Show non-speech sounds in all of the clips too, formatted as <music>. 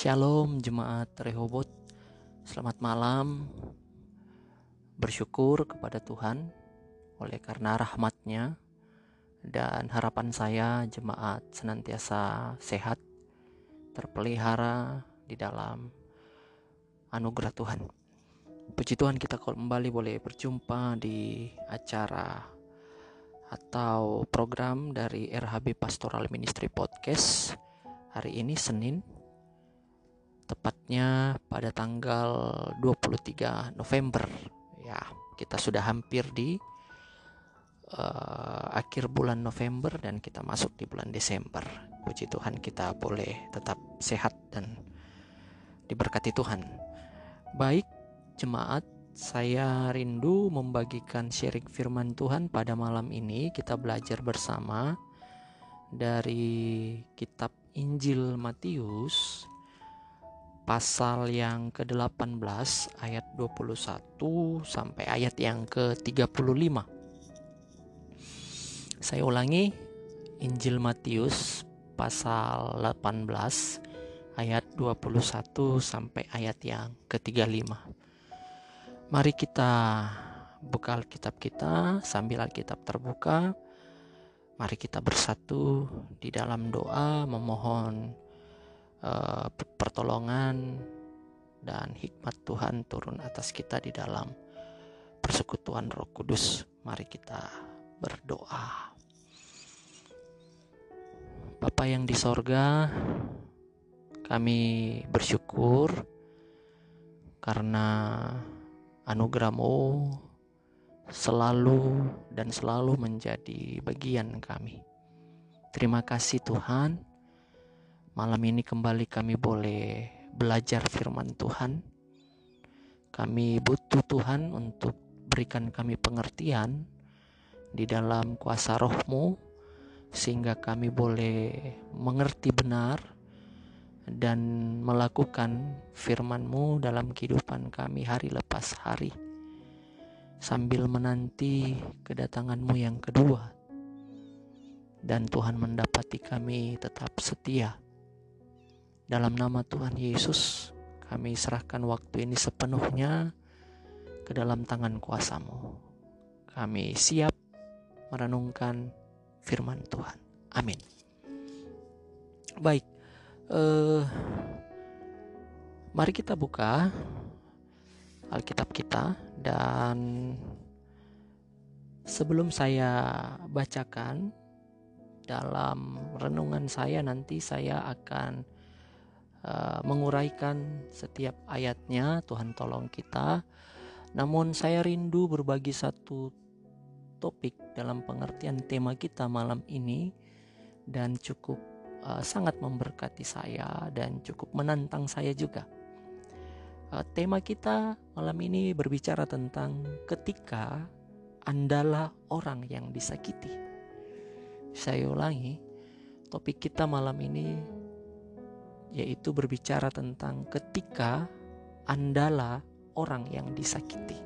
Shalom jemaat Rehobot. Selamat malam. Bersyukur kepada Tuhan Oleh karena rahmatnya Dan harapan saya jemaat senantiasa sehat Terpelihara di dalam anugerah Tuhan. Puji Tuhan kita kembali boleh berjumpa di acara Atau program dari RHB Pastoral Ministry Podcast Hari ini Senin tepatnya pada tanggal 23 November. Ya kita sudah hampir di uh, akhir bulan November dan kita masuk di bulan Desember. Puji Tuhan kita boleh tetap sehat dan diberkati Tuhan. Baik jemaat saya rindu membagikan sharing firman Tuhan pada malam ini. Kita belajar bersama dari kitab Injil Matius pasal yang ke-18 ayat 21 sampai ayat yang ke-35. Saya ulangi Injil Matius pasal 18 ayat 21 sampai ayat yang ke-35. Mari kita buka Alkitab kita sambil Alkitab terbuka. Mari kita bersatu di dalam doa memohon uh, pertolongan dan hikmat Tuhan turun atas kita di dalam persekutuan Roh Kudus. Mari kita berdoa. Bapa yang di sorga, kami bersyukur karena anugerahmu selalu dan selalu menjadi bagian kami. Terima kasih Tuhan Malam ini kembali kami boleh belajar firman Tuhan. Kami butuh Tuhan untuk berikan kami pengertian di dalam kuasa rohmu sehingga kami boleh mengerti benar dan melakukan firman-Mu dalam kehidupan kami hari lepas hari. Sambil menanti kedatangan-Mu yang kedua. Dan Tuhan mendapati kami tetap setia dalam nama Tuhan Yesus, kami serahkan waktu ini sepenuhnya ke dalam tangan kuasamu. Kami siap merenungkan firman Tuhan. Amin. Baik, eh, mari kita buka Alkitab kita dan sebelum saya bacakan dalam renungan saya nanti saya akan uh, menguraikan setiap ayatnya. Tuhan tolong kita. Namun saya rindu berbagi satu topik dalam pengertian tema kita malam ini dan cukup uh, sangat memberkati saya dan cukup menantang saya juga. Uh, tema kita malam ini berbicara tentang ketika Andalah orang yang disakiti. Saya ulangi, topik kita malam ini yaitu berbicara tentang ketika andalah orang yang disakiti.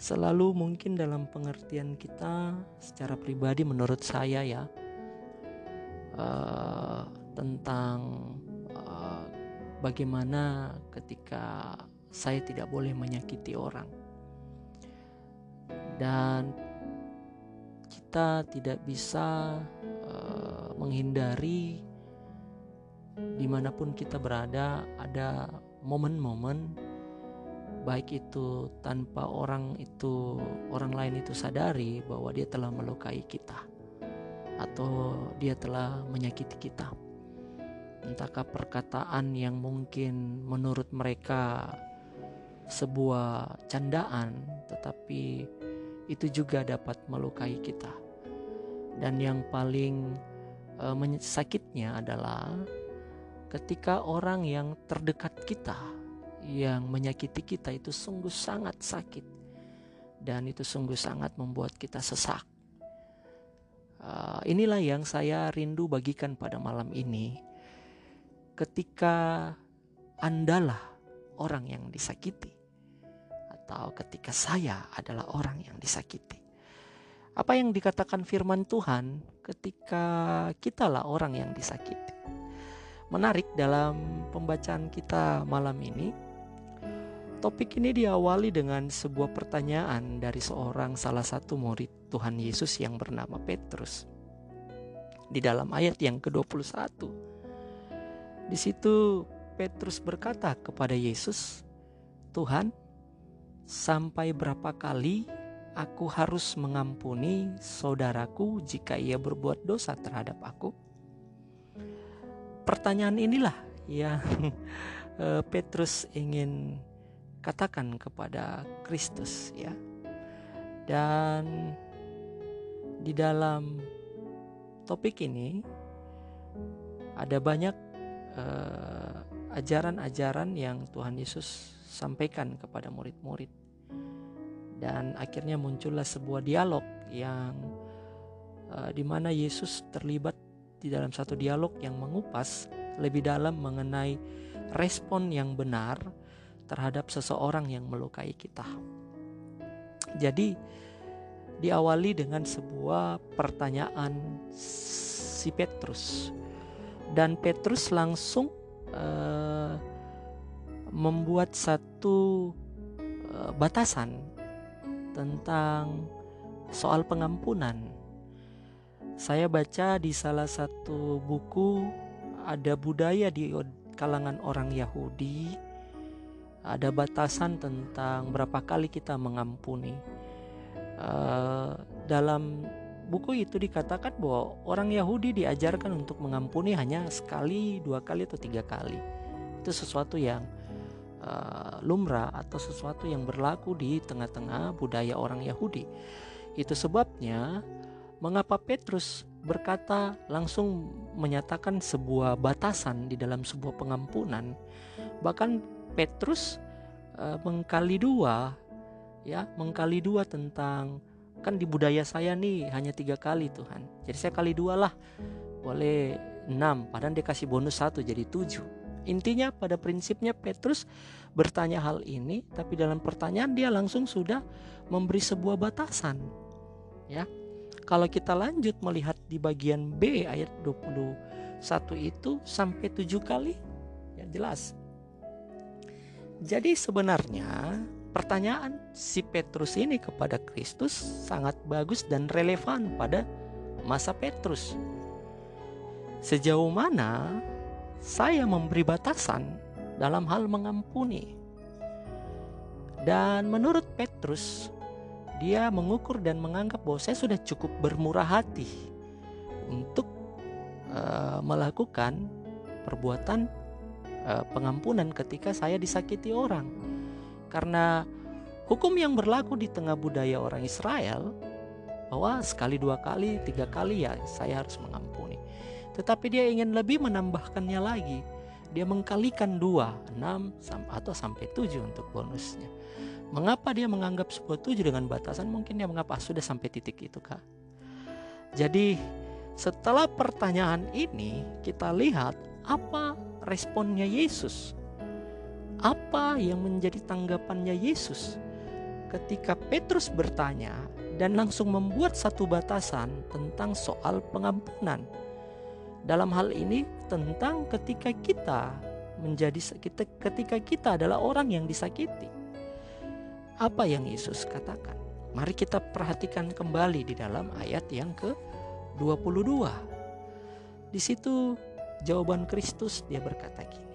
Selalu mungkin dalam pengertian kita secara pribadi menurut saya ya uh, tentang uh, bagaimana ketika saya tidak boleh menyakiti orang dan kita tidak bisa uh, menghindari di mana pun kita berada ada momen-momen baik itu tanpa orang itu orang lain itu sadari bahwa dia telah melukai kita atau dia telah menyakiti kita. Entahkah perkataan yang mungkin menurut mereka sebuah candaan tetapi itu juga dapat melukai kita. Dan yang paling uh, sakitnya adalah ketika orang yang terdekat kita yang menyakiti kita itu sungguh sangat sakit dan itu sungguh sangat membuat kita sesak. Uh, inilah yang saya rindu bagikan pada malam ini. Ketika Andalah orang yang disakiti, atau ketika saya adalah orang yang disakiti, apa yang dikatakan firman Tuhan ketika kitalah orang yang disakiti? Menarik dalam pembacaan kita malam ini, Topik ini diawali dengan sebuah pertanyaan dari seorang salah satu murid Tuhan Yesus yang bernama Petrus. Di dalam ayat yang ke-21. Di situ Petrus berkata kepada Yesus, "Tuhan, sampai berapa kali aku harus mengampuni saudaraku jika ia berbuat dosa terhadap aku?" Pertanyaan inilah yang <laughs> eh, Petrus ingin katakan kepada Kristus ya. Dan di dalam topik ini ada banyak uh, ajaran-ajaran yang Tuhan Yesus sampaikan kepada murid-murid. Dan akhirnya muncullah sebuah dialog yang uh, di mana Yesus terlibat di dalam satu dialog yang mengupas lebih dalam mengenai respon yang benar terhadap seseorang yang melukai kita. Jadi diawali dengan sebuah pertanyaan si Petrus dan Petrus langsung uh, membuat satu uh, batasan tentang soal pengampunan. Saya baca di salah satu buku ada budaya di kalangan orang Yahudi ada batasan tentang berapa kali kita mengampuni. Uh, dalam buku itu dikatakan bahwa orang Yahudi diajarkan untuk mengampuni hanya sekali, dua kali atau tiga kali. Itu sesuatu yang uh, lumrah atau sesuatu yang berlaku di tengah-tengah budaya orang Yahudi. Itu sebabnya mengapa Petrus berkata langsung menyatakan sebuah batasan di dalam sebuah pengampunan. Bahkan Petrus uh, mengkali dua ya mengkali dua tentang kan di budaya saya nih hanya tiga kali Tuhan. Jadi saya kali dua lah. Boleh enam padahal dia kasih bonus satu jadi tujuh. Intinya pada prinsipnya Petrus bertanya hal ini tapi dalam pertanyaan dia langsung sudah memberi sebuah batasan ya kalau kita lanjut melihat di bagian B ayat 21 itu sampai tujuh kali ya jelas jadi sebenarnya pertanyaan si Petrus ini kepada Kristus sangat bagus dan relevan pada masa Petrus. Sejauh mana saya memberi batasan dalam hal mengampuni. Dan menurut Petrus, dia mengukur dan menganggap bahwa saya sudah cukup bermurah hati untuk uh, melakukan perbuatan Eh, pengampunan ketika saya disakiti orang. Karena hukum yang berlaku di tengah budaya orang Israel bahwa sekali dua kali tiga kali ya saya harus mengampuni. Tetapi dia ingin lebih menambahkannya lagi. Dia mengkalikan dua, enam atau sampai tujuh untuk bonusnya. Mengapa dia menganggap sebuah tujuh dengan batasan? Mungkin dia mengapa sudah sampai titik itu kak. Jadi setelah pertanyaan ini kita lihat apa responnya Yesus? Apa yang menjadi tanggapannya Yesus ketika Petrus bertanya dan langsung membuat satu batasan tentang soal pengampunan? Dalam hal ini tentang ketika kita menjadi kita, ketika kita adalah orang yang disakiti. Apa yang Yesus katakan? Mari kita perhatikan kembali di dalam ayat yang ke-22. Di situ jawaban Kristus dia berkata gini.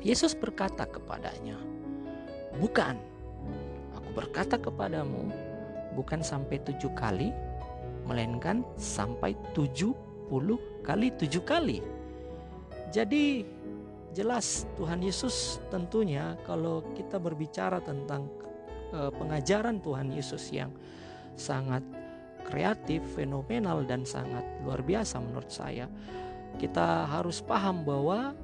Yesus berkata kepadanya, "Bukan, aku berkata kepadamu, bukan sampai tujuh kali, melainkan sampai tujuh puluh kali tujuh kali." Jadi jelas Tuhan Yesus tentunya kalau kita berbicara tentang uh, pengajaran Tuhan Yesus yang sangat kreatif, fenomenal dan sangat luar biasa menurut saya kita harus paham bahwa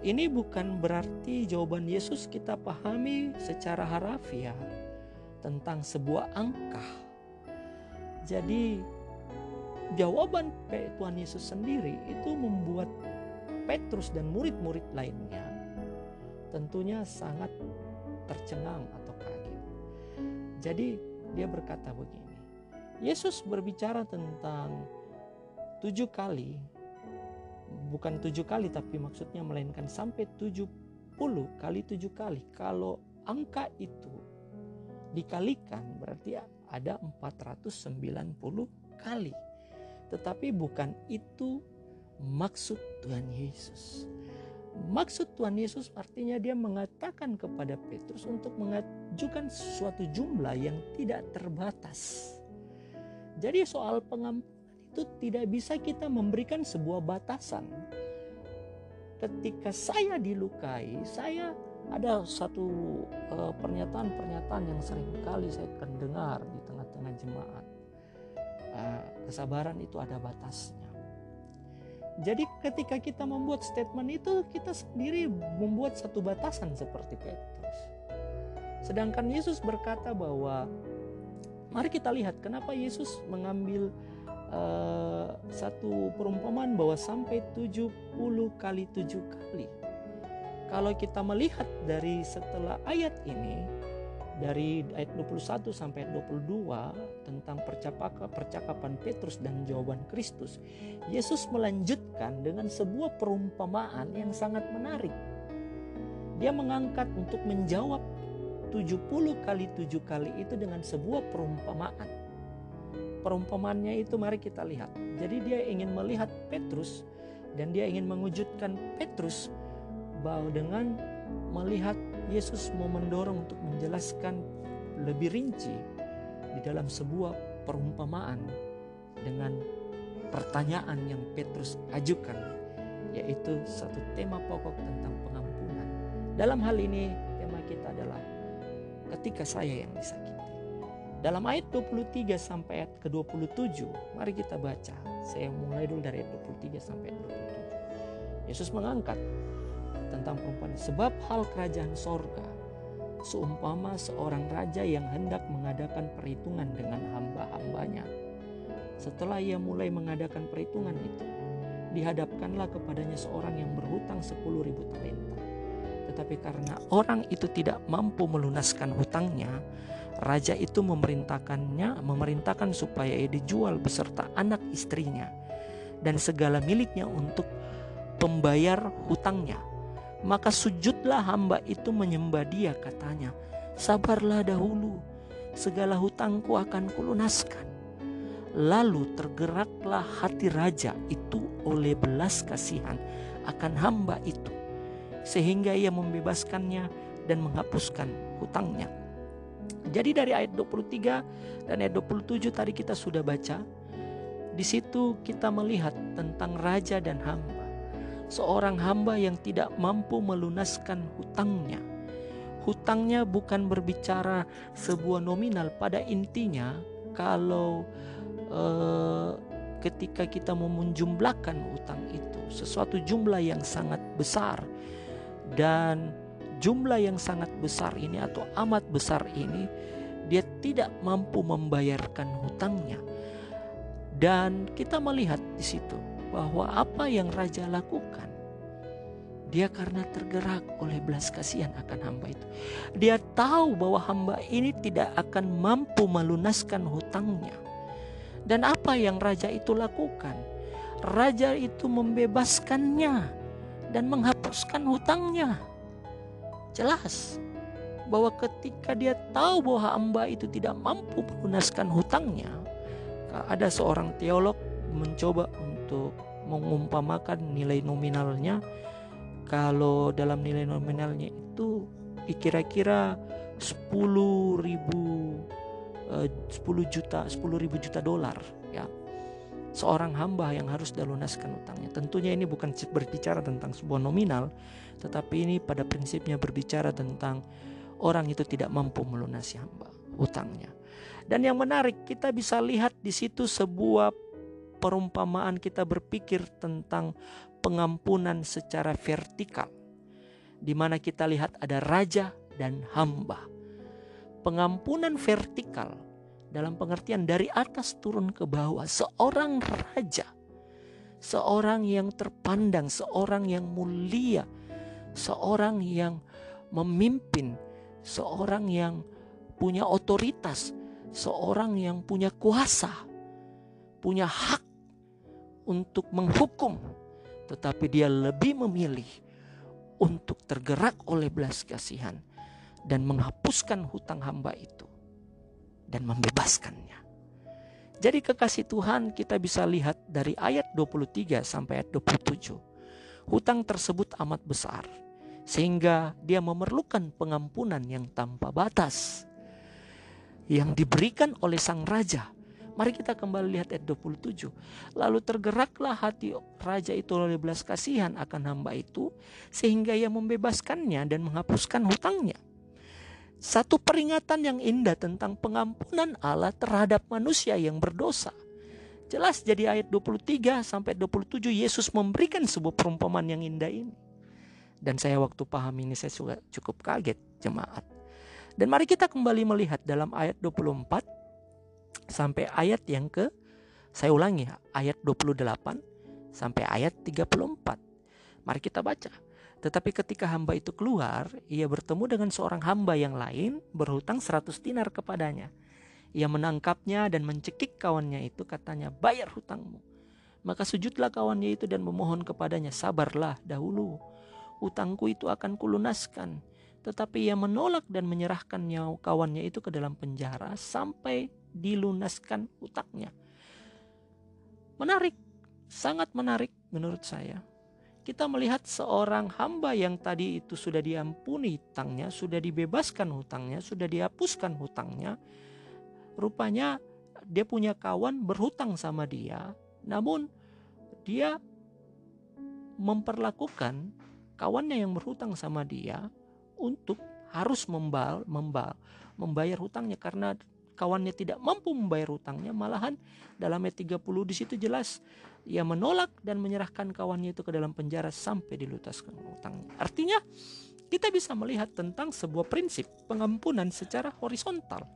ini bukan berarti jawaban Yesus kita pahami secara harafiah tentang sebuah angka. Jadi jawaban Tuhan Yesus sendiri itu membuat Petrus dan murid-murid lainnya tentunya sangat tercengang atau kaget. Jadi dia berkata begini, Yesus berbicara tentang tujuh kali, bukan tujuh kali tapi maksudnya melainkan sampai tujuh puluh kali tujuh kali. Kalau angka itu dikalikan berarti ada 490 kali. Tetapi bukan itu maksud Tuhan Yesus. Maksud Tuhan Yesus artinya dia mengatakan kepada Petrus untuk mengajukan suatu jumlah yang tidak terbatas. Jadi soal pengampunan itu tidak bisa kita memberikan sebuah batasan. Ketika saya dilukai, saya ada satu eh, pernyataan-pernyataan yang sering kali saya akan di tengah-tengah jemaat. Uh, kesabaran itu ada batasnya. Jadi ketika kita membuat statement itu kita sendiri membuat satu batasan seperti Petrus. Sedangkan Yesus berkata bahwa mari kita lihat kenapa Yesus mengambil uh, satu perumpamaan bahwa sampai 70 kali 7 kali. Kalau kita melihat dari setelah ayat ini dari ayat 21 sampai 22 tentang percakapan Petrus dan jawaban Kristus, Yesus melanjutkan dengan sebuah perumpamaan yang sangat menarik. Dia mengangkat untuk menjawab 70 kali 7 kali itu dengan sebuah perumpamaan. Perumpamaannya itu mari kita lihat. Jadi dia ingin melihat Petrus dan dia ingin mengujudkan Petrus bahwa dengan melihat Yesus mau mendorong untuk menjelaskan lebih rinci di dalam sebuah perumpamaan dengan pertanyaan yang Petrus ajukan yaitu satu tema pokok tentang pengampunan. Dalam hal ini tema kita adalah ketika saya yang disakiti. Dalam ayat 23 sampai ayat ke-27, mari kita baca. Saya mulai dulu dari ayat 23 sampai ayat 27. Yesus mengangkat tentang perempuan. Sebab hal kerajaan sorga seumpama seorang raja yang hendak mengadakan perhitungan dengan hamba-hambanya. Setelah ia mulai mengadakan perhitungan itu, dihadapkanlah kepadanya seorang yang berhutang sepuluh ribu talenta. Tetapi karena orang itu tidak mampu melunaskan hutangnya, raja itu memerintahkannya, memerintahkan supaya ia dijual beserta anak istrinya dan segala miliknya untuk pembayar hutangnya. Maka sujudlah hamba itu menyembah dia katanya. Sabarlah dahulu, segala hutangku akan kulunaskan. Lalu tergeraklah hati raja itu oleh belas kasihan akan hamba itu. Sehingga ia membebaskannya dan menghapuskan hutangnya. Jadi dari ayat 23 dan ayat 27 tadi kita sudah baca. Di situ kita melihat tentang raja dan hamba seorang hamba yang tidak mampu melunaskan hutangnya. Hutangnya bukan berbicara sebuah nominal, pada intinya kalau eh, ketika kita mau menjumlahkan hutang itu sesuatu jumlah yang sangat besar dan jumlah yang sangat besar ini atau amat besar ini dia tidak mampu membayarkan hutangnya dan kita melihat di situ bahwa apa yang raja lakukan dia karena tergerak oleh belas kasihan akan hamba itu. Dia tahu bahwa hamba ini tidak akan mampu melunaskan hutangnya. Dan apa yang raja itu lakukan? Raja itu membebaskannya dan menghapuskan hutangnya. Jelas bahwa ketika dia tahu bahwa hamba itu tidak mampu melunaskan hutangnya, ada seorang teolog mencoba untuk mengumpamakan nilai nominalnya. Kalau dalam nilai nominalnya itu kira-kira 10 ribu 10 eh, juta 10 ribu juta dolar ya. Seorang hamba yang harus dilunaskan utangnya. Tentunya ini bukan berbicara tentang sebuah nominal tetapi ini pada prinsipnya berbicara tentang orang itu tidak mampu melunasi hamba utangnya. Dan yang menarik kita bisa lihat di situ sebuah perumpamaan kita berpikir tentang pengampunan secara vertikal, di mana kita lihat ada raja dan hamba. Pengampunan vertikal dalam pengertian dari atas turun ke bawah, seorang raja, seorang yang terpandang, seorang yang mulia, seorang yang memimpin, seorang yang punya otoritas, seorang yang punya kuasa, punya hak untuk menghukum, tetapi dia lebih memilih untuk tergerak oleh belas kasihan dan menghapuskan hutang hamba itu dan membebaskannya. Jadi kekasih Tuhan kita bisa lihat dari ayat 23 sampai ayat 27. Hutang tersebut amat besar sehingga dia memerlukan pengampunan yang tanpa batas yang diberikan oleh sang raja. Mari kita kembali lihat ayat 27. Lalu tergeraklah hati raja itu oleh belas kasihan akan hamba itu sehingga ia membebaskannya dan menghapuskan hutangnya. Satu peringatan yang indah tentang pengampunan Allah terhadap manusia yang berdosa. Jelas jadi ayat 23 sampai 27 Yesus memberikan sebuah perumpamaan yang indah ini. Dan saya waktu paham ini saya juga cukup kaget jemaat. Dan mari kita kembali melihat dalam ayat 24 sampai ayat yang ke saya ulangi ayat 28 sampai ayat 34. Mari kita baca. Tetapi ketika hamba itu keluar, ia bertemu dengan seorang hamba yang lain berhutang 100 dinar kepadanya. Ia menangkapnya dan mencekik kawannya itu katanya, bayar hutangmu. Maka sujudlah kawannya itu dan memohon kepadanya, sabarlah dahulu. Hutangku itu akan kulunaskan. Tetapi ia menolak dan menyerahkan nyawa kawannya itu ke dalam penjara sampai dilunaskan hutangnya. Menarik, sangat menarik menurut saya. Kita melihat seorang hamba yang tadi itu sudah diampuni hutangnya, sudah dibebaskan hutangnya, sudah dihapuskan hutangnya. Rupanya dia punya kawan berhutang sama dia, namun dia memperlakukan kawannya yang berhutang sama dia untuk harus membal, membal, membayar hutangnya karena kawannya tidak mampu membayar hutangnya malahan dalam ayat 30 di situ jelas ia menolak dan menyerahkan kawannya itu ke dalam penjara sampai dilutaskan hutangnya. Artinya kita bisa melihat tentang sebuah prinsip pengampunan secara horizontal.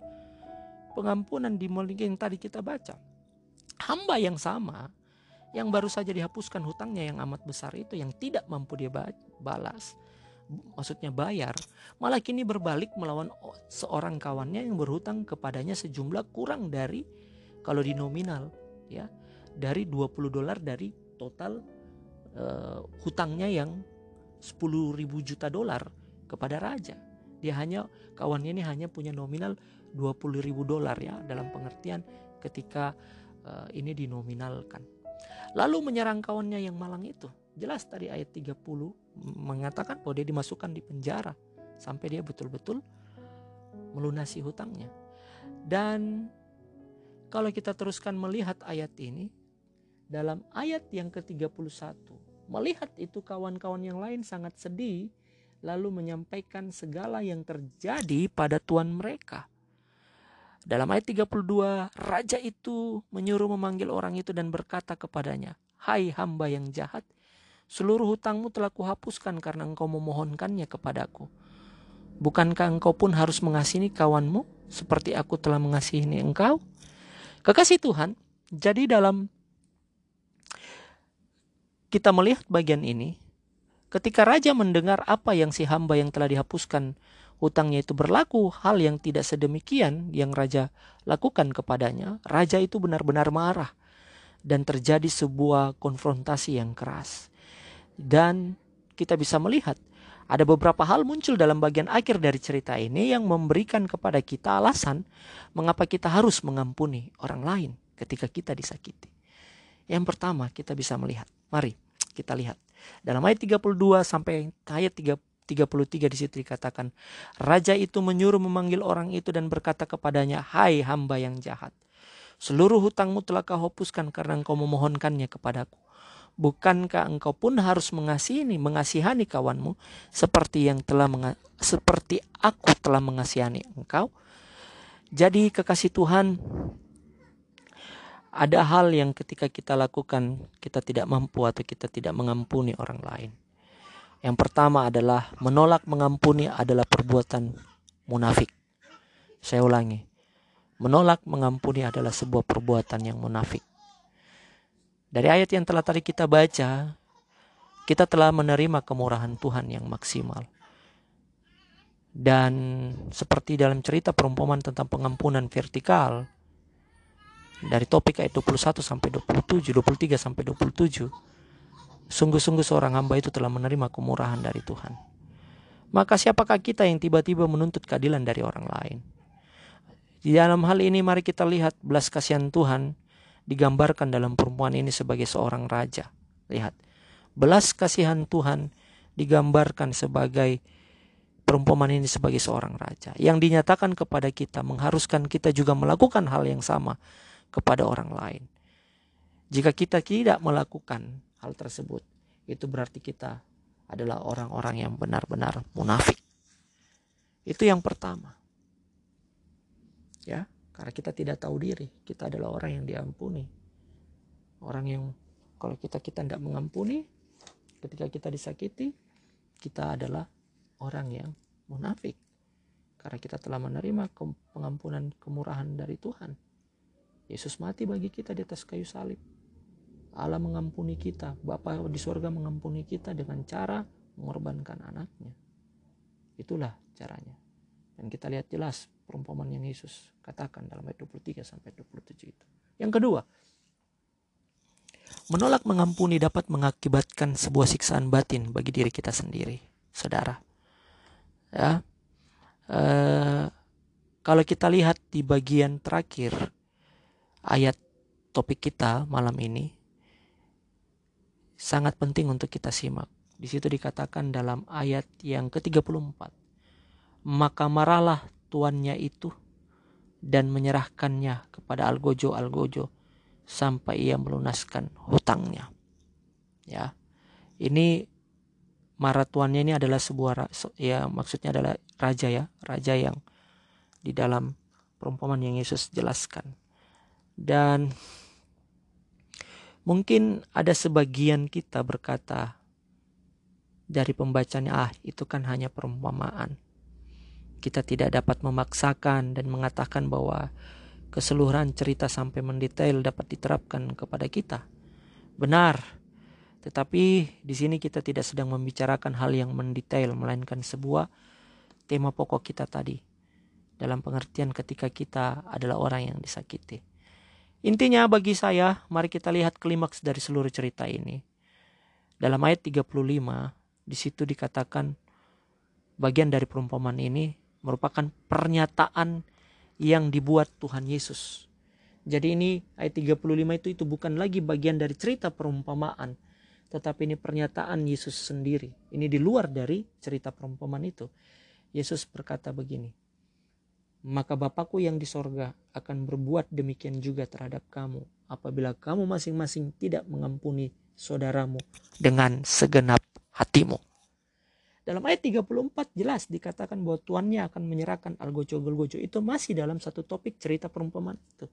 Pengampunan di yang tadi kita baca. Hamba yang sama yang baru saja dihapuskan hutangnya yang amat besar itu yang tidak mampu dia balas maksudnya bayar, malah kini berbalik melawan seorang kawannya yang berhutang kepadanya sejumlah kurang dari kalau di nominal ya, dari 20 dolar dari total uh, hutangnya yang 10 ribu juta dolar kepada raja. Dia hanya kawannya ini hanya punya nominal 20 ribu dolar ya dalam pengertian ketika uh, ini dinominalkan. Lalu menyerang kawannya yang malang itu. Jelas tadi ayat 30 mengatakan bahwa dia dimasukkan di penjara sampai dia betul-betul melunasi hutangnya. Dan kalau kita teruskan melihat ayat ini dalam ayat yang ke-31, melihat itu kawan-kawan yang lain sangat sedih lalu menyampaikan segala yang terjadi pada tuan mereka. Dalam ayat 32, raja itu menyuruh memanggil orang itu dan berkata kepadanya, "Hai hamba yang jahat, Seluruh hutangmu telah kuhapuskan karena engkau memohonkannya kepadaku. Bukankah engkau pun harus mengasihi kawanmu seperti aku telah mengasihi engkau? Kekasih Tuhan, jadi dalam kita melihat bagian ini, ketika raja mendengar apa yang si hamba yang telah dihapuskan hutangnya itu berlaku, hal yang tidak sedemikian yang raja lakukan kepadanya, raja itu benar-benar marah dan terjadi sebuah konfrontasi yang keras. Dan kita bisa melihat ada beberapa hal muncul dalam bagian akhir dari cerita ini yang memberikan kepada kita alasan mengapa kita harus mengampuni orang lain ketika kita disakiti. Yang pertama kita bisa melihat, mari kita lihat. Dalam ayat 32 sampai ayat 33 di situ dikatakan, Raja itu menyuruh memanggil orang itu dan berkata kepadanya, Hai hamba yang jahat, seluruh hutangmu telah kau hapuskan karena engkau memohonkannya kepadaku. Bukankah engkau pun harus mengasihi, mengasihani kawanmu seperti yang telah seperti aku telah mengasihani engkau? Jadi kekasih Tuhan, ada hal yang ketika kita lakukan kita tidak mampu atau kita tidak mengampuni orang lain. Yang pertama adalah menolak mengampuni adalah perbuatan munafik. Saya ulangi. Menolak mengampuni adalah sebuah perbuatan yang munafik. Dari ayat yang telah tadi kita baca, kita telah menerima kemurahan Tuhan yang maksimal. Dan seperti dalam cerita perumpamaan tentang pengampunan vertikal, dari topik ayat 21 sampai 27, 23 sampai 27, sungguh-sungguh seorang hamba itu telah menerima kemurahan dari Tuhan. Maka siapakah kita yang tiba-tiba menuntut keadilan dari orang lain? Di dalam hal ini mari kita lihat belas kasihan Tuhan digambarkan dalam perempuan ini sebagai seorang raja. Lihat, belas kasihan Tuhan digambarkan sebagai perumpamaan ini sebagai seorang raja yang dinyatakan kepada kita mengharuskan kita juga melakukan hal yang sama kepada orang lain. Jika kita tidak melakukan hal tersebut, itu berarti kita adalah orang-orang yang benar-benar munafik. Itu yang pertama. Ya, karena kita tidak tahu diri, kita adalah orang yang diampuni. Orang yang kalau kita kita tidak mengampuni, ketika kita disakiti, kita adalah orang yang munafik. Karena kita telah menerima pengampunan kemurahan dari Tuhan. Yesus mati bagi kita di atas kayu salib. Allah mengampuni kita, Bapa di sorga mengampuni kita dengan cara mengorbankan anaknya. Itulah caranya. Dan kita lihat jelas perumpamaan yang Yesus katakan dalam ayat 23 sampai 27 itu. Yang kedua, menolak mengampuni dapat mengakibatkan sebuah siksaan batin bagi diri kita sendiri, saudara. Ya, eh, kalau kita lihat di bagian terakhir ayat topik kita malam ini sangat penting untuk kita simak. Di situ dikatakan dalam ayat yang ke-34. Maka marahlah tuannya itu dan menyerahkannya kepada algojo-algojo sampai ia melunaskan hutangnya. Ya. Ini marah tuannya ini adalah sebuah ya maksudnya adalah raja ya, raja yang di dalam perumpamaan yang Yesus jelaskan. Dan mungkin ada sebagian kita berkata dari pembacanya, ah itu kan hanya perumpamaan. Kita tidak dapat memaksakan dan mengatakan bahwa keseluruhan cerita sampai mendetail dapat diterapkan kepada kita. Benar, tetapi di sini kita tidak sedang membicarakan hal yang mendetail, melainkan sebuah tema pokok kita tadi. Dalam pengertian ketika kita adalah orang yang disakiti. Intinya bagi saya, mari kita lihat klimaks dari seluruh cerita ini. Dalam ayat 35, di situ dikatakan bagian dari perumpamaan ini merupakan pernyataan yang dibuat Tuhan Yesus. Jadi ini ayat 35 itu itu bukan lagi bagian dari cerita perumpamaan, tetapi ini pernyataan Yesus sendiri. Ini di luar dari cerita perumpamaan itu. Yesus berkata begini, maka Bapakku yang di sorga akan berbuat demikian juga terhadap kamu apabila kamu masing-masing tidak mengampuni saudaramu dengan segenap hatimu. Dalam ayat 34 jelas dikatakan bahwa tuannya akan menyerahkan algojo-golgojo. Itu masih dalam satu topik cerita perumpamaan itu.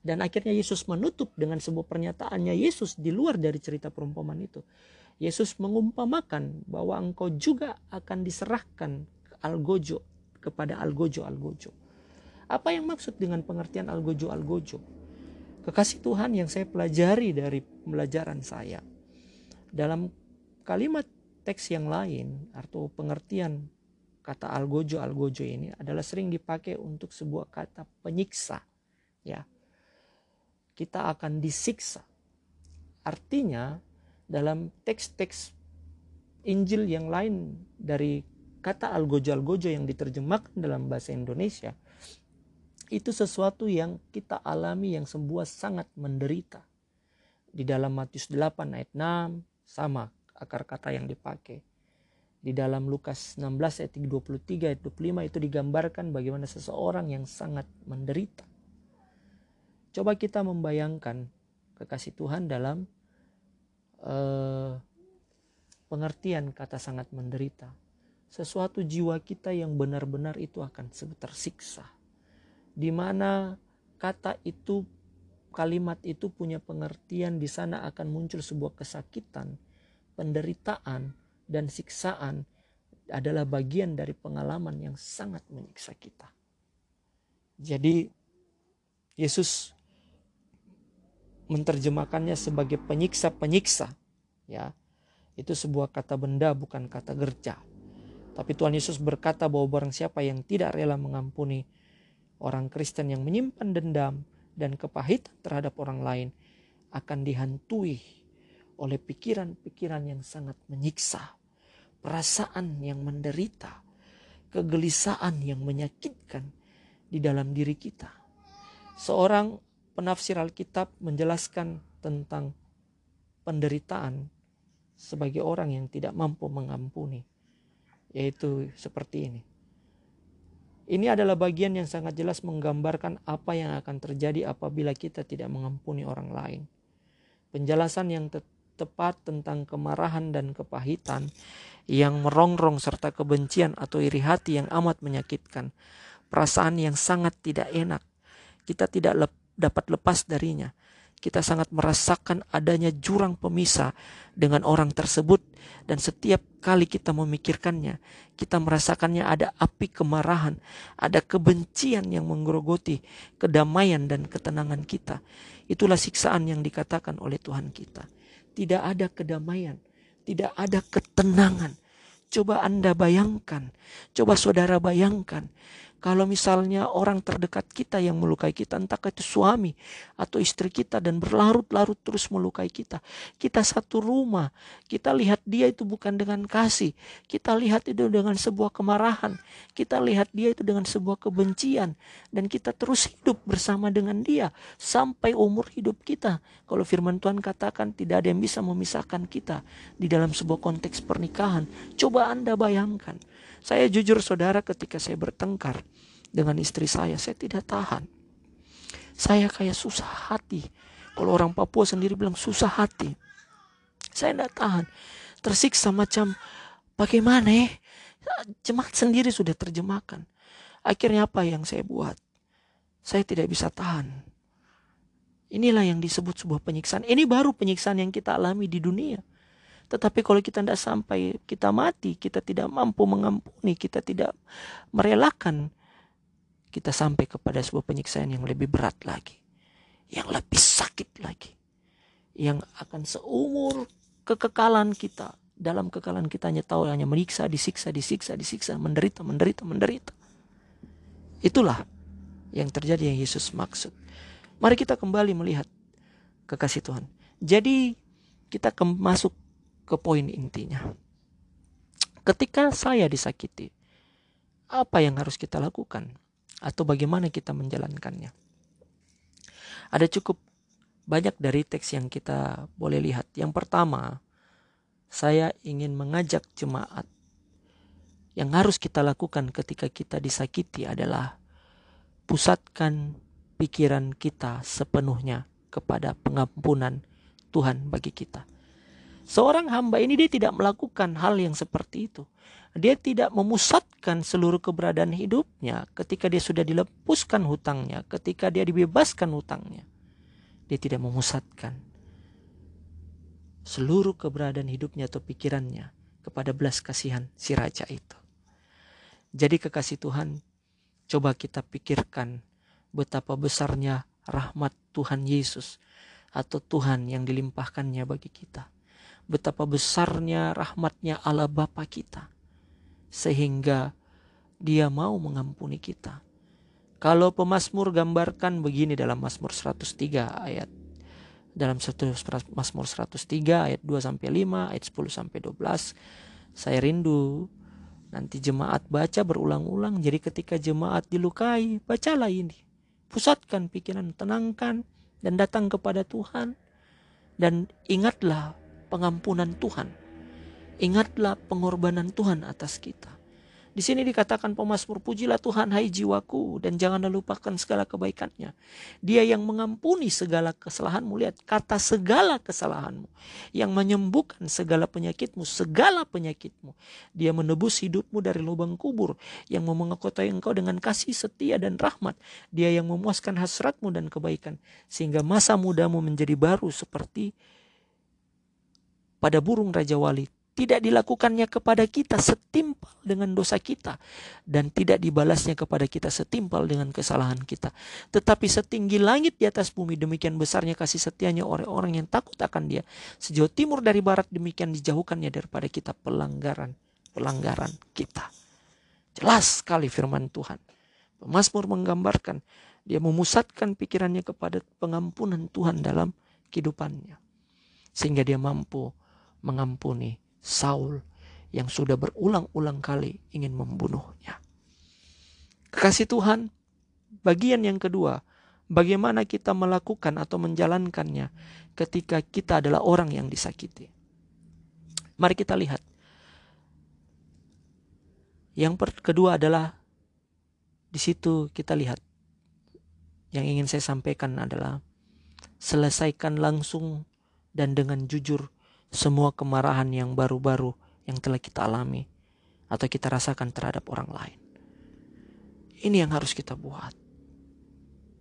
Dan akhirnya Yesus menutup dengan sebuah pernyataannya Yesus di luar dari cerita perumpamaan itu. Yesus mengumpamakan bahwa engkau juga akan diserahkan algojo kepada algojo-algojo. Apa yang maksud dengan pengertian algojo-algojo? Kekasih Tuhan yang saya pelajari dari pembelajaran saya. Dalam kalimat teks yang lain atau pengertian kata algojo-algojo ini adalah sering dipakai untuk sebuah kata penyiksa. Ya. Kita akan disiksa. Artinya dalam teks-teks Injil yang lain dari kata algojo-algojo yang diterjemahkan dalam bahasa Indonesia itu sesuatu yang kita alami yang sebuah sangat menderita. Di dalam Matius 8 ayat 6 sama akar kata yang dipakai. Di dalam Lukas 16 ayat 23 ayat 25 itu digambarkan bagaimana seseorang yang sangat menderita. Coba kita membayangkan kekasih Tuhan dalam uh, pengertian kata sangat menderita sesuatu jiwa kita yang benar-benar itu akan tersiksa. Di mana kata itu kalimat itu punya pengertian di sana akan muncul sebuah kesakitan, penderitaan, dan siksaan adalah bagian dari pengalaman yang sangat menyiksa kita. Jadi Yesus menerjemahkannya sebagai penyiksa-penyiksa. Ya, itu sebuah kata benda bukan kata gerja. Tapi Tuhan Yesus berkata bahwa barang siapa yang tidak rela mengampuni orang Kristen yang menyimpan dendam, dan kepahitan terhadap orang lain akan dihantui oleh pikiran-pikiran yang sangat menyiksa, perasaan yang menderita, kegelisahan yang menyakitkan di dalam diri kita. Seorang penafsir Alkitab menjelaskan tentang penderitaan sebagai orang yang tidak mampu mengampuni, yaitu seperti ini. Ini adalah bagian yang sangat jelas menggambarkan apa yang akan terjadi apabila kita tidak mengampuni orang lain. Penjelasan yang tepat tentang kemarahan dan kepahitan yang merongrong serta kebencian atau iri hati yang amat menyakitkan. Perasaan yang sangat tidak enak. Kita tidak lep dapat lepas darinya kita sangat merasakan adanya jurang pemisah dengan orang tersebut dan setiap kali kita memikirkannya, kita merasakannya ada api kemarahan, ada kebencian yang menggerogoti kedamaian dan ketenangan kita. Itulah siksaan yang dikatakan oleh Tuhan kita. Tidak ada kedamaian, tidak ada ketenangan. Coba Anda bayangkan, coba saudara bayangkan kalau misalnya orang terdekat kita yang melukai kita, entah itu suami atau istri kita dan berlarut-larut terus melukai kita. Kita satu rumah, kita lihat dia itu bukan dengan kasih. Kita lihat itu dengan sebuah kemarahan. Kita lihat dia itu dengan sebuah kebencian. Dan kita terus hidup bersama dengan dia sampai umur hidup kita. Kalau firman Tuhan katakan tidak ada yang bisa memisahkan kita di dalam sebuah konteks pernikahan. Coba Anda bayangkan saya jujur saudara ketika saya bertengkar dengan istri saya, saya tidak tahan. Saya kayak susah hati. Kalau orang Papua sendiri bilang susah hati. Saya tidak tahan. Tersiksa macam bagaimana ya? Jemaat sendiri sudah terjemahkan. Akhirnya apa yang saya buat? Saya tidak bisa tahan. Inilah yang disebut sebuah penyiksaan. Ini baru penyiksaan yang kita alami di dunia. Tetapi kalau kita tidak sampai kita mati, kita tidak mampu mengampuni, kita tidak merelakan, kita sampai kepada sebuah penyiksaan yang lebih berat lagi, yang lebih sakit lagi, yang akan seumur kekekalan kita dalam kekekalan kita hanya tahu hanya menyiksa, disiksa, disiksa, disiksa, menderita, menderita, menderita. Itulah yang terjadi yang Yesus maksud. Mari kita kembali melihat kekasih Tuhan. Jadi kita masuk ke poin intinya. Ketika saya disakiti, apa yang harus kita lakukan? Atau bagaimana kita menjalankannya? Ada cukup banyak dari teks yang kita boleh lihat. Yang pertama, saya ingin mengajak jemaat yang harus kita lakukan ketika kita disakiti adalah pusatkan pikiran kita sepenuhnya kepada pengampunan Tuhan bagi kita. Seorang hamba ini dia tidak melakukan hal yang seperti itu. Dia tidak memusatkan seluruh keberadaan hidupnya ketika dia sudah dilepuskan hutangnya, ketika dia dibebaskan hutangnya. Dia tidak memusatkan seluruh keberadaan hidupnya atau pikirannya kepada belas kasihan si raja itu. Jadi kekasih Tuhan, coba kita pikirkan betapa besarnya rahmat Tuhan Yesus atau Tuhan yang dilimpahkannya bagi kita betapa besarnya rahmatnya Allah Bapa kita. Sehingga dia mau mengampuni kita. Kalau pemazmur gambarkan begini dalam Mazmur 103 ayat dalam satu Mazmur 103 ayat 2 sampai 5, ayat 10 sampai 12. Saya rindu nanti jemaat baca berulang-ulang. Jadi ketika jemaat dilukai, bacalah ini. Pusatkan pikiran, tenangkan dan datang kepada Tuhan. Dan ingatlah pengampunan Tuhan. Ingatlah pengorbanan Tuhan atas kita. Di sini dikatakan pemazmur, pujilah Tuhan hai jiwaku dan janganlah lupakan segala kebaikannya. Dia yang mengampuni segala kesalahanmu. Lihat kata segala kesalahanmu. Yang menyembuhkan segala penyakitmu, segala penyakitmu. Dia menebus hidupmu dari lubang kubur. Yang memengkotai engkau dengan kasih setia dan rahmat. Dia yang memuaskan hasratmu dan kebaikan. Sehingga masa mudamu menjadi baru seperti pada burung Raja Wali tidak dilakukannya kepada kita setimpal dengan dosa kita dan tidak dibalasnya kepada kita setimpal dengan kesalahan kita. Tetapi setinggi langit di atas bumi demikian besarnya kasih setianya orang-orang yang takut akan dia. Sejauh timur dari barat demikian dijauhkannya daripada kita pelanggaran pelanggaran kita. Jelas sekali firman Tuhan. Mazmur menggambarkan dia memusatkan pikirannya kepada pengampunan Tuhan dalam kehidupannya. Sehingga dia mampu mengampuni Saul yang sudah berulang-ulang kali ingin membunuhnya. Kekasih Tuhan, bagian yang kedua, bagaimana kita melakukan atau menjalankannya ketika kita adalah orang yang disakiti. Mari kita lihat. Yang kedua adalah di situ kita lihat yang ingin saya sampaikan adalah selesaikan langsung dan dengan jujur semua kemarahan yang baru-baru yang telah kita alami atau kita rasakan terhadap orang lain. Ini yang harus kita buat.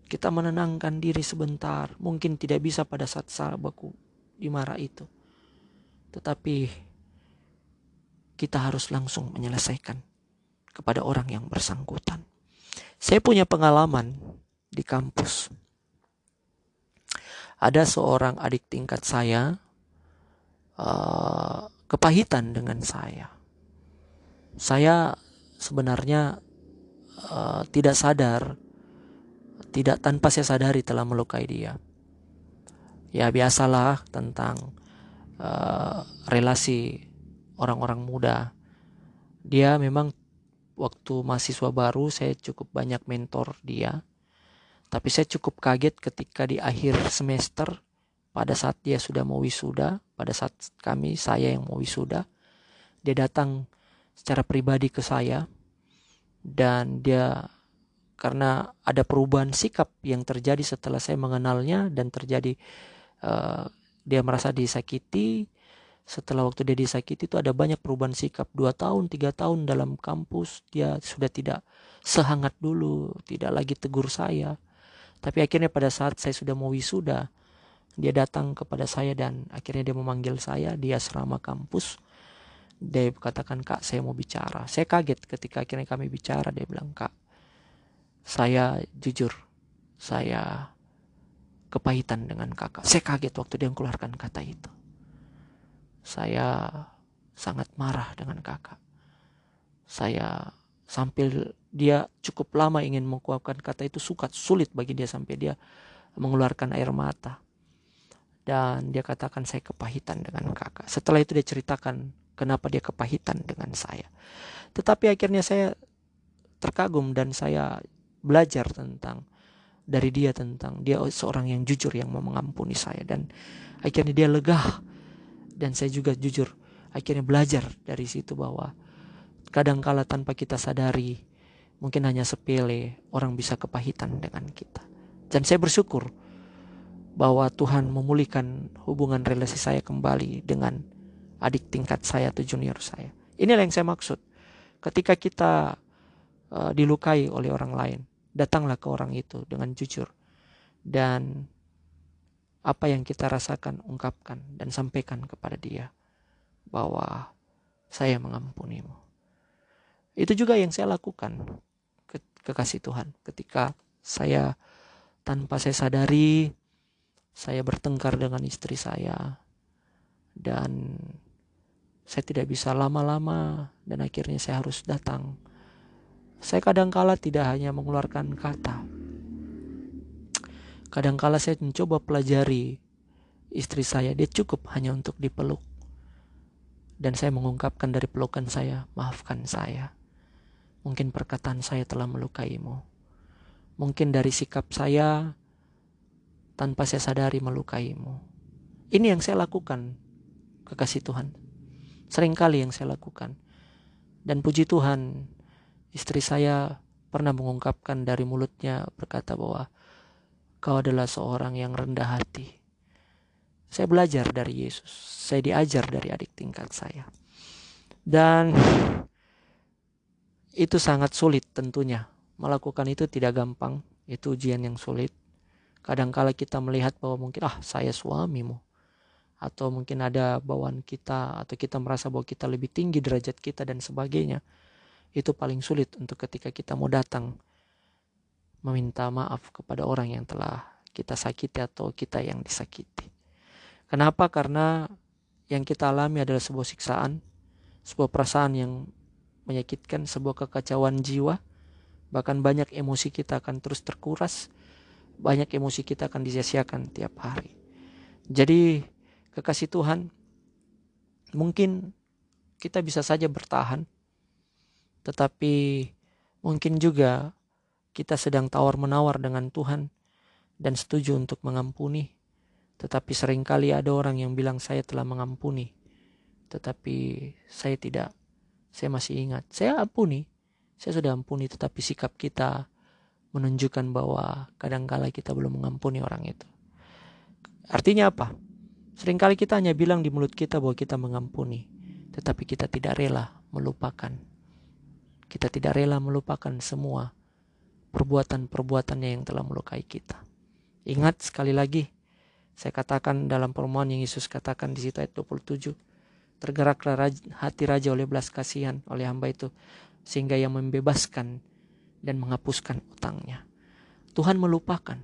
Kita menenangkan diri sebentar, mungkin tidak bisa pada saat sahabatku dimarah itu. Tetapi kita harus langsung menyelesaikan kepada orang yang bersangkutan. Saya punya pengalaman di kampus. Ada seorang adik tingkat saya uh, kepahitan dengan saya. Saya sebenarnya uh, tidak sadar, tidak tanpa saya sadari telah melukai dia. Ya biasalah tentang uh, relasi orang-orang muda. Dia memang waktu mahasiswa baru saya cukup banyak mentor dia. Tapi saya cukup kaget ketika di akhir semester pada saat dia sudah mau wisuda, pada saat kami, saya yang mau wisuda, dia datang secara pribadi ke saya dan dia karena ada perubahan sikap yang terjadi setelah saya mengenalnya dan terjadi uh, dia merasa disakiti setelah waktu dia disakiti itu ada banyak perubahan sikap. Dua tahun tiga tahun dalam kampus dia sudah tidak sehangat dulu tidak lagi tegur saya. Tapi akhirnya pada saat saya sudah mau wisuda dia datang kepada saya dan akhirnya dia memanggil saya di asrama kampus. Dia katakan, Kak, saya mau bicara. Saya kaget ketika akhirnya kami bicara. Dia bilang, Kak, saya jujur, saya kepahitan dengan kakak. Saya kaget waktu dia mengeluarkan kata itu. Saya sangat marah dengan kakak. Saya sambil dia cukup lama ingin menguapkan kata itu sukat sulit bagi dia sampai dia mengeluarkan air mata dan dia katakan saya kepahitan dengan kakak. Setelah itu dia ceritakan kenapa dia kepahitan dengan saya. Tetapi akhirnya saya terkagum dan saya belajar tentang dari dia tentang dia seorang yang jujur yang mau mengampuni saya dan akhirnya dia lega dan saya juga jujur akhirnya belajar dari situ bahwa kadangkala tanpa kita sadari mungkin hanya sepele orang bisa kepahitan dengan kita dan saya bersyukur bahwa Tuhan memulihkan hubungan relasi saya kembali dengan adik tingkat saya atau junior saya. Inilah yang saya maksud. Ketika kita uh, dilukai oleh orang lain, datanglah ke orang itu dengan jujur dan apa yang kita rasakan ungkapkan dan sampaikan kepada dia bahwa saya mengampunimu. Itu juga yang saya lakukan ke kekasih Tuhan ketika saya tanpa saya sadari saya bertengkar dengan istri saya dan saya tidak bisa lama-lama dan akhirnya saya harus datang. Saya kadangkala tidak hanya mengeluarkan kata. Kadangkala saya mencoba pelajari istri saya, dia cukup hanya untuk dipeluk. Dan saya mengungkapkan dari pelukan saya, maafkan saya. Mungkin perkataan saya telah melukaimu. Mungkin dari sikap saya, tanpa saya sadari melukaimu. Ini yang saya lakukan, kekasih Tuhan. Seringkali yang saya lakukan. Dan puji Tuhan, istri saya pernah mengungkapkan dari mulutnya berkata bahwa kau adalah seorang yang rendah hati. Saya belajar dari Yesus, saya diajar dari adik tingkat saya. Dan itu sangat sulit tentunya. Melakukan itu tidak gampang, itu ujian yang sulit. Kadangkala kita melihat bahwa mungkin ah saya suamimu atau mungkin ada bawaan kita atau kita merasa bahwa kita lebih tinggi derajat kita dan sebagainya itu paling sulit untuk ketika kita mau datang meminta maaf kepada orang yang telah kita sakiti atau kita yang disakiti. Kenapa? Karena yang kita alami adalah sebuah siksaan, sebuah perasaan yang menyakitkan, sebuah kekacauan jiwa, bahkan banyak emosi kita akan terus terkuras, banyak emosi kita akan disia-siakan tiap hari. Jadi kekasih Tuhan, mungkin kita bisa saja bertahan, tetapi mungkin juga kita sedang tawar-menawar dengan Tuhan dan setuju untuk mengampuni. Tetapi sering kali ada orang yang bilang saya telah mengampuni, tetapi saya tidak. Saya masih ingat, saya ampuni, saya sudah ampuni, tetapi sikap kita menunjukkan bahwa kadangkala kita belum mengampuni orang itu. Artinya apa? Seringkali kita hanya bilang di mulut kita bahwa kita mengampuni, tetapi kita tidak rela melupakan. Kita tidak rela melupakan semua perbuatan-perbuatannya yang telah melukai kita. Ingat sekali lagi, saya katakan dalam permohonan yang Yesus katakan di situ ayat 27, tergeraklah hati raja oleh belas kasihan oleh hamba itu, sehingga yang membebaskan dan menghapuskan utangnya. Tuhan melupakan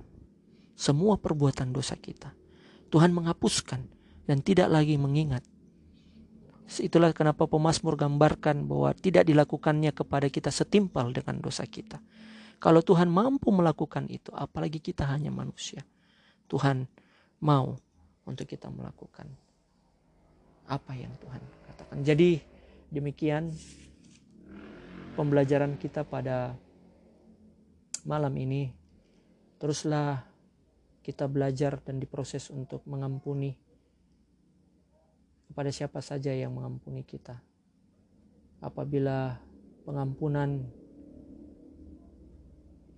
semua perbuatan dosa kita. Tuhan menghapuskan dan tidak lagi mengingat. Itulah kenapa pemazmur gambarkan bahwa tidak dilakukannya kepada kita setimpal dengan dosa kita. Kalau Tuhan mampu melakukan itu, apalagi kita hanya manusia. Tuhan mau untuk kita melakukan apa yang Tuhan katakan. Jadi demikian pembelajaran kita pada malam ini. Teruslah kita belajar dan diproses untuk mengampuni kepada siapa saja yang mengampuni kita. Apabila pengampunan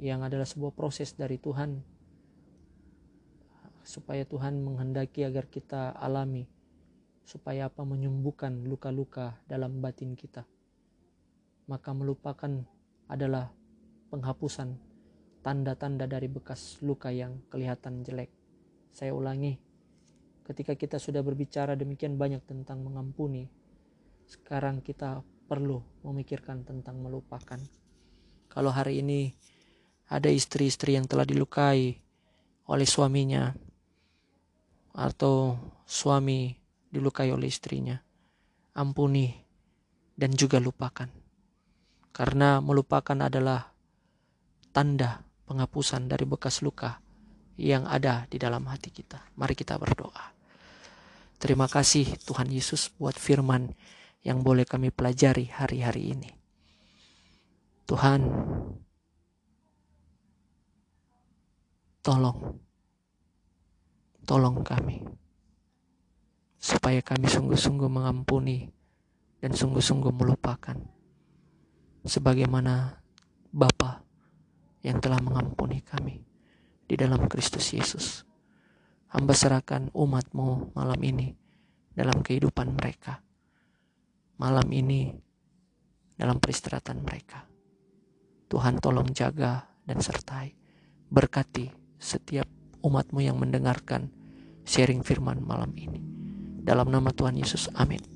yang adalah sebuah proses dari Tuhan supaya Tuhan menghendaki agar kita alami supaya apa menyembuhkan luka-luka dalam batin kita maka melupakan adalah penghapusan tanda-tanda dari bekas luka yang kelihatan jelek. Saya ulangi, ketika kita sudah berbicara demikian banyak tentang mengampuni, sekarang kita perlu memikirkan tentang melupakan. Kalau hari ini ada istri-istri yang telah dilukai oleh suaminya, atau suami dilukai oleh istrinya, ampuni dan juga lupakan, karena melupakan adalah tanda penghapusan dari bekas luka yang ada di dalam hati kita. Mari kita berdoa. Terima kasih Tuhan Yesus buat firman yang boleh kami pelajari hari-hari ini. Tuhan, tolong, tolong kami, supaya kami sungguh-sungguh mengampuni dan sungguh-sungguh melupakan, sebagaimana Bapa yang telah mengampuni kami di dalam Kristus Yesus. Hamba serahkan umatmu malam ini dalam kehidupan mereka. Malam ini dalam peristirahatan mereka. Tuhan tolong jaga dan sertai. Berkati setiap umatmu yang mendengarkan sharing firman malam ini. Dalam nama Tuhan Yesus, amin.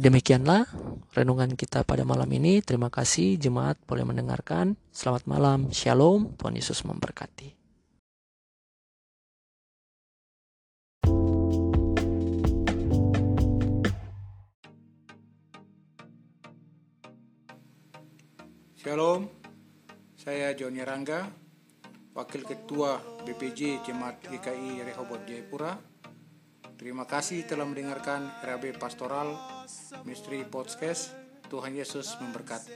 Demikianlah renungan kita pada malam ini. Terima kasih jemaat boleh mendengarkan. Selamat malam. Shalom. Tuhan Yesus memberkati. Shalom, saya Joni Rangga, Wakil Ketua BPJ Jemaat GKI Rehoboth Jayapura. Terima kasih telah mendengarkan RAB Pastoral Misteri Podcast. Tuhan Yesus memberkati.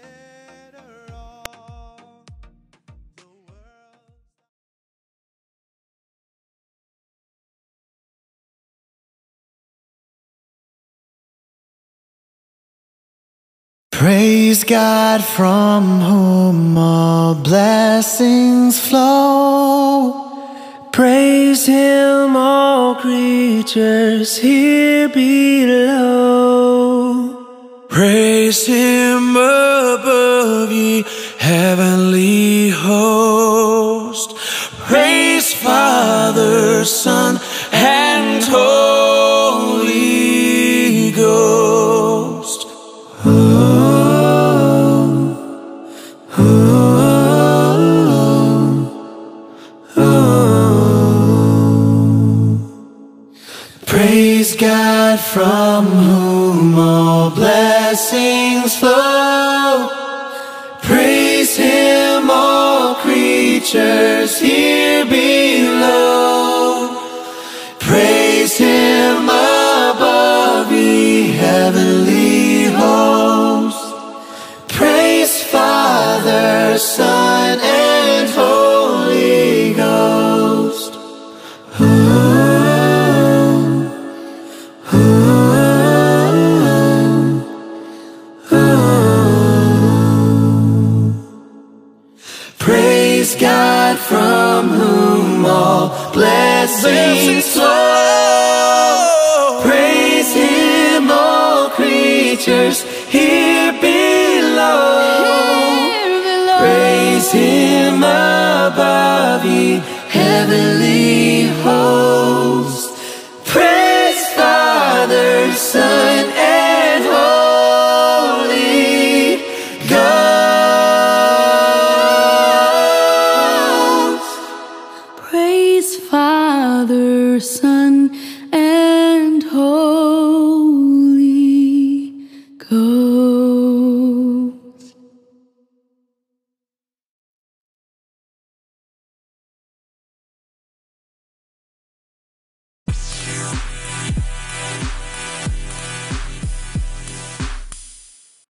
Praise God from whom all blessings flow. Praise Him, all creatures here below. Praise Him above, ye heavenly host. Praise Father, Son, from whom all blessings flow. Praise Him, all creatures here below.